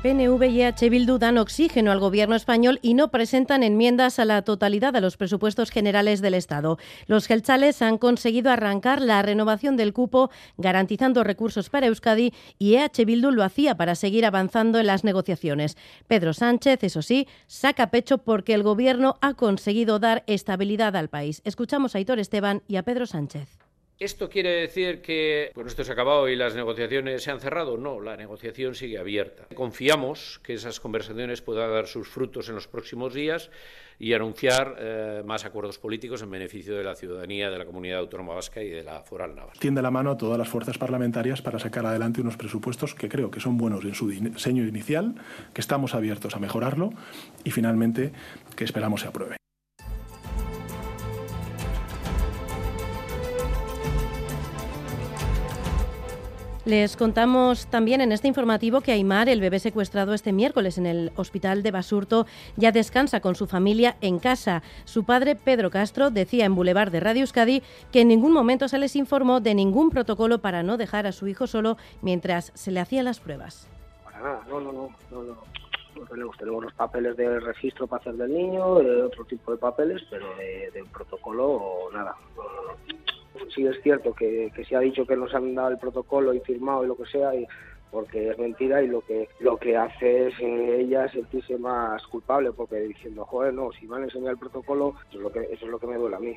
PNV y H. Bildu dan oxígeno al gobierno español y no presentan enmiendas a la totalidad de los presupuestos generales del Estado. Los gelchales han conseguido arrancar la renovación del cupo garantizando recursos para Euskadi y EH Bildu lo hacía para seguir avanzando en las negociaciones. Pedro Sánchez, eso sí, saca pecho porque el gobierno ha conseguido dar estabilidad al país. Escuchamos a Hitor Esteban y a Pedro Sánchez. ¿Esto quiere decir que bueno, esto se ha acabado y las negociaciones se han cerrado? No, la negociación sigue abierta. Confiamos que esas conversaciones puedan dar sus frutos en los próximos días y anunciar eh, más acuerdos políticos en beneficio de la ciudadanía, de la comunidad autónoma vasca y de la foral naval. Tiende la mano a todas las fuerzas parlamentarias para sacar adelante unos presupuestos que creo que son buenos en su diseño inicial, que estamos abiertos a mejorarlo y finalmente que esperamos se apruebe. Les contamos también en este informativo que Aymar, el bebé secuestrado este miércoles en el hospital de Basurto, ya descansa con su familia en casa. Su padre, Pedro Castro, decía en Boulevard de Radio Euskadi que en ningún momento se les informó de ningún protocolo para no dejar a su hijo solo mientras se le hacían las pruebas. No, no, no, no, no. tenemos, los papeles de registro para hacer del niño, otro tipo de papeles, pero de, de protocolo nada. Sí es cierto que, que se ha dicho que nos han dado el protocolo y firmado y lo que sea, y, porque es mentira y lo que lo que hace es eh, ella sentirse más culpable porque diciendo joder no si me han enseñado el protocolo eso es lo que eso es lo que me duele a mí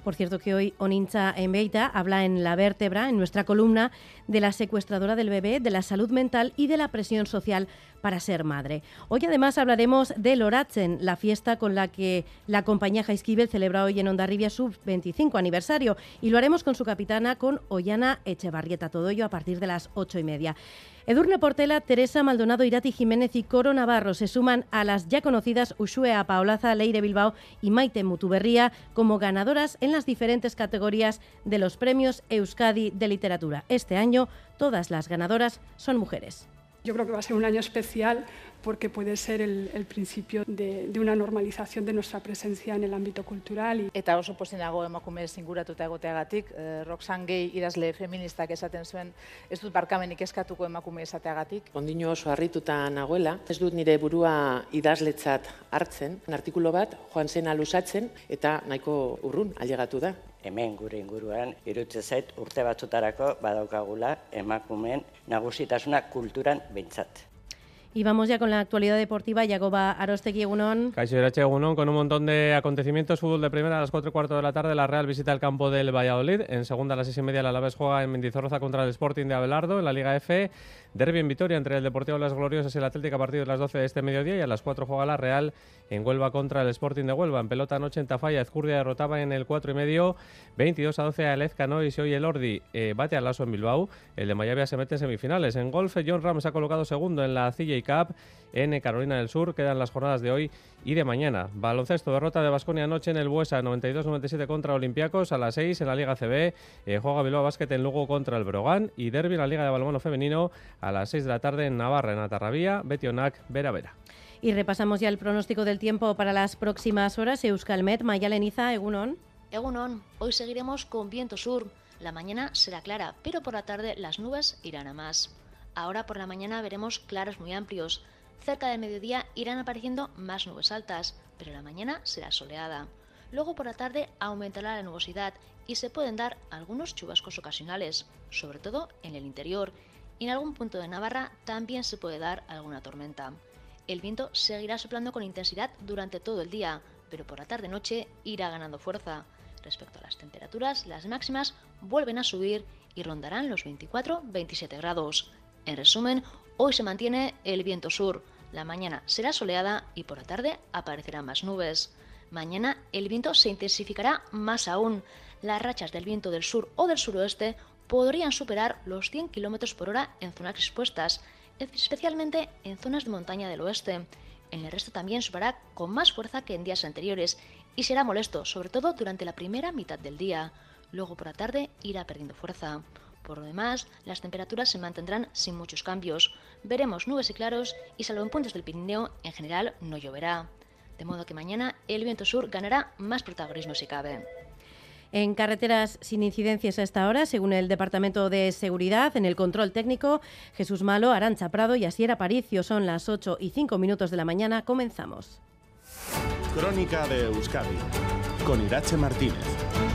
por cierto que hoy Onincha Enbeita habla en La Vértebra, en nuestra columna, de la secuestradora del bebé, de la salud mental y de la presión social para ser madre. Hoy además hablaremos de Loratzen, la fiesta con la que la compañía Jaisquivel celebra hoy en Ondarribia su 25 aniversario y lo haremos con su capitana, con Ollana Echevarrieta. Todo ello a partir de las ocho y media. Edurne Portela, Teresa Maldonado, Irati Jiménez y Coro Navarro se suman a las ya conocidas Ushue Paolaza, Leire Bilbao y Maite Mutuberría como ganadoras en las diferentes categorías de los premios Euskadi de Literatura. Este año todas las ganadoras son mujeres. Yo creo que va a ser un año especial porque puede ser el, el principio de, de, una normalización de nuestra presencia en el ámbito cultural. Y... Eta oso posenago emakume singuratuta egoteagatik, eh, Roxane Gay idazle feministak esaten zuen, ez dut barkamenik eskatuko emakume esateagatik. Ondino oso harrituta nagoela, ez dut nire burua idazletzat hartzen, artikulo bat joan zena lusatzen eta nahiko urrun ailegatu da. Hemen gure inguruan, irutze zait urte batzutarako badaukagula emakumeen nagusitasuna kulturan behintzat. Y vamos ya con la actualidad deportiva. Yagoba Arostegui Egunon. Caixo Irache Egunon con un montón de acontecimientos. Fútbol de primera a las 4 y cuarto de la tarde. La Real visita el campo del Valladolid. En segunda a las 6 y media la Alaves juega en Mendizorroza contra el Sporting de Abelardo en la Liga F. Derby en Vitoria entre el Deportivo de las Gloriosas y el Atlético a partir de las 12 de este mediodía. Y a las 4 juega la Real en Huelva contra el Sporting de Huelva. En pelota anoche en Tafalla. Ezcurdia derrotaba en el 4 y medio. 22 a 12 a Lezca y hoy el Ordi eh, bate al Lazo en Bilbao. El de Mayavia se mete en semifinales. En golf, John Ram se ha colocado segundo en la Cup en Carolina del Sur. Quedan las jornadas de hoy y de mañana. Baloncesto, derrota de Basconia anoche en el Buesa, 92-97 contra Olympiacos. A las 6 en la Liga CB, eh, juega Bilbao Basket en Lugo contra el Brogan. Y Derby en la Liga de Balonmano Femenino a las 6 de la tarde en Navarra, en Atarrabía, Betionac, Vera Vera. Y repasamos ya el pronóstico del tiempo para las próximas horas. Euskalmet, Mayaleniza, Egunon. Egunon, hoy seguiremos con viento sur. La mañana será clara, pero por la tarde las nubes irán a más. Ahora por la mañana veremos claros muy amplios. Cerca del mediodía irán apareciendo más nubes altas, pero la mañana será soleada. Luego por la tarde aumentará la nubosidad y se pueden dar algunos chubascos ocasionales, sobre todo en el interior, y en algún punto de Navarra también se puede dar alguna tormenta. El viento seguirá soplando con intensidad durante todo el día, pero por la tarde-noche irá ganando fuerza. Respecto a las temperaturas, las máximas vuelven a subir y rondarán los 24-27 grados. En resumen, hoy se mantiene el viento sur. La mañana será soleada y por la tarde aparecerán más nubes. Mañana el viento se intensificará más aún. Las rachas del viento del sur o del suroeste podrían superar los 100 km por hora en zonas expuestas, especialmente en zonas de montaña del oeste. En el resto también superará con más fuerza que en días anteriores y será molesto, sobre todo durante la primera mitad del día. Luego por la tarde irá perdiendo fuerza. Por lo demás, las temperaturas se mantendrán sin muchos cambios. Veremos nubes y claros y salvo en puntos del Pirineo, en general no lloverá. De modo que mañana el viento sur ganará más protagonismo si cabe. En carreteras sin incidencias a esta hora, según el Departamento de Seguridad, en el control técnico, Jesús Malo, Arancha Prado y Asier Aparicio. Son las 8 y 5 minutos de la mañana. Comenzamos. Crónica de Euskadi con Irache Martínez.